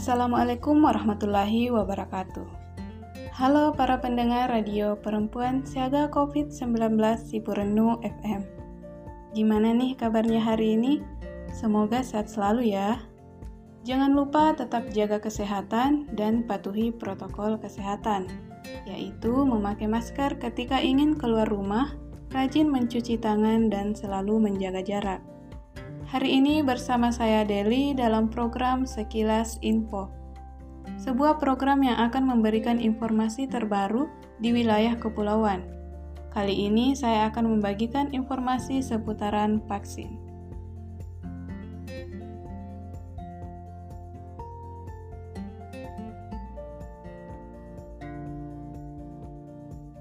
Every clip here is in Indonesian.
Assalamualaikum warahmatullahi wabarakatuh. Halo para pendengar radio perempuan siaga COVID-19 Sipurenu FM. Gimana nih kabarnya hari ini? Semoga sehat selalu ya. Jangan lupa tetap jaga kesehatan dan patuhi protokol kesehatan, yaitu memakai masker ketika ingin keluar rumah, rajin mencuci tangan, dan selalu menjaga jarak. Hari ini bersama saya Deli dalam program Sekilas Info. Sebuah program yang akan memberikan informasi terbaru di wilayah kepulauan. Kali ini saya akan membagikan informasi seputaran vaksin.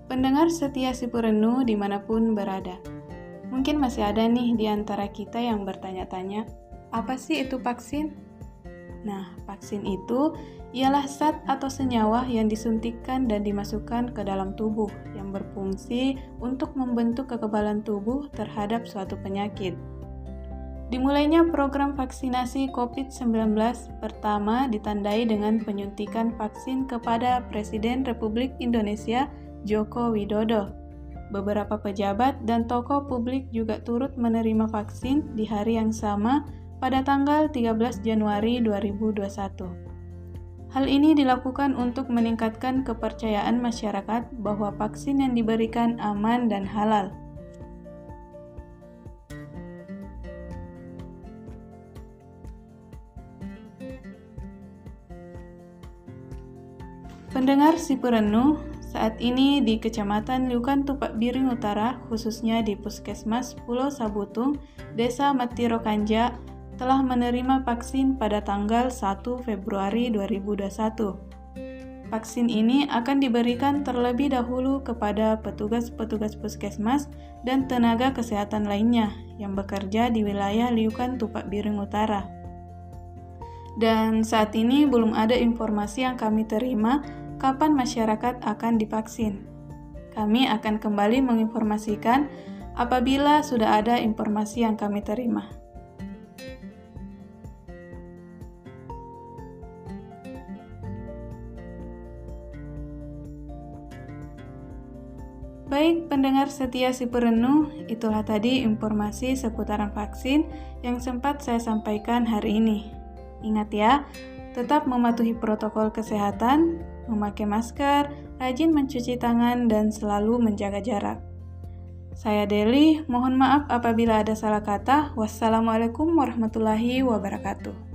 Pendengar setia Sipurenu di mana pun berada. Mungkin masih ada nih di antara kita yang bertanya-tanya, apa sih itu vaksin? Nah, vaksin itu ialah zat atau senyawa yang disuntikkan dan dimasukkan ke dalam tubuh yang berfungsi untuk membentuk kekebalan tubuh terhadap suatu penyakit. Dimulainya program vaksinasi COVID-19 pertama ditandai dengan penyuntikan vaksin kepada Presiden Republik Indonesia Joko Widodo Beberapa pejabat dan tokoh publik juga turut menerima vaksin di hari yang sama pada tanggal 13 Januari 2021. Hal ini dilakukan untuk meningkatkan kepercayaan masyarakat bahwa vaksin yang diberikan aman dan halal. Pendengar Sipurenu, saat ini di Kecamatan Liukan Tupak Biring Utara, khususnya di Puskesmas Pulau Sabutung, Desa Matiro Kanja, telah menerima vaksin pada tanggal 1 Februari 2021. Vaksin ini akan diberikan terlebih dahulu kepada petugas-petugas puskesmas dan tenaga kesehatan lainnya yang bekerja di wilayah Liukan Tupak Biring Utara. Dan saat ini belum ada informasi yang kami terima kapan masyarakat akan divaksin. Kami akan kembali menginformasikan apabila sudah ada informasi yang kami terima. Baik pendengar setia si perenuh, itulah tadi informasi seputaran vaksin yang sempat saya sampaikan hari ini. Ingat ya, tetap mematuhi protokol kesehatan, memakai masker, rajin mencuci tangan, dan selalu menjaga jarak. Saya Deli, mohon maaf apabila ada salah kata. Wassalamualaikum warahmatullahi wabarakatuh.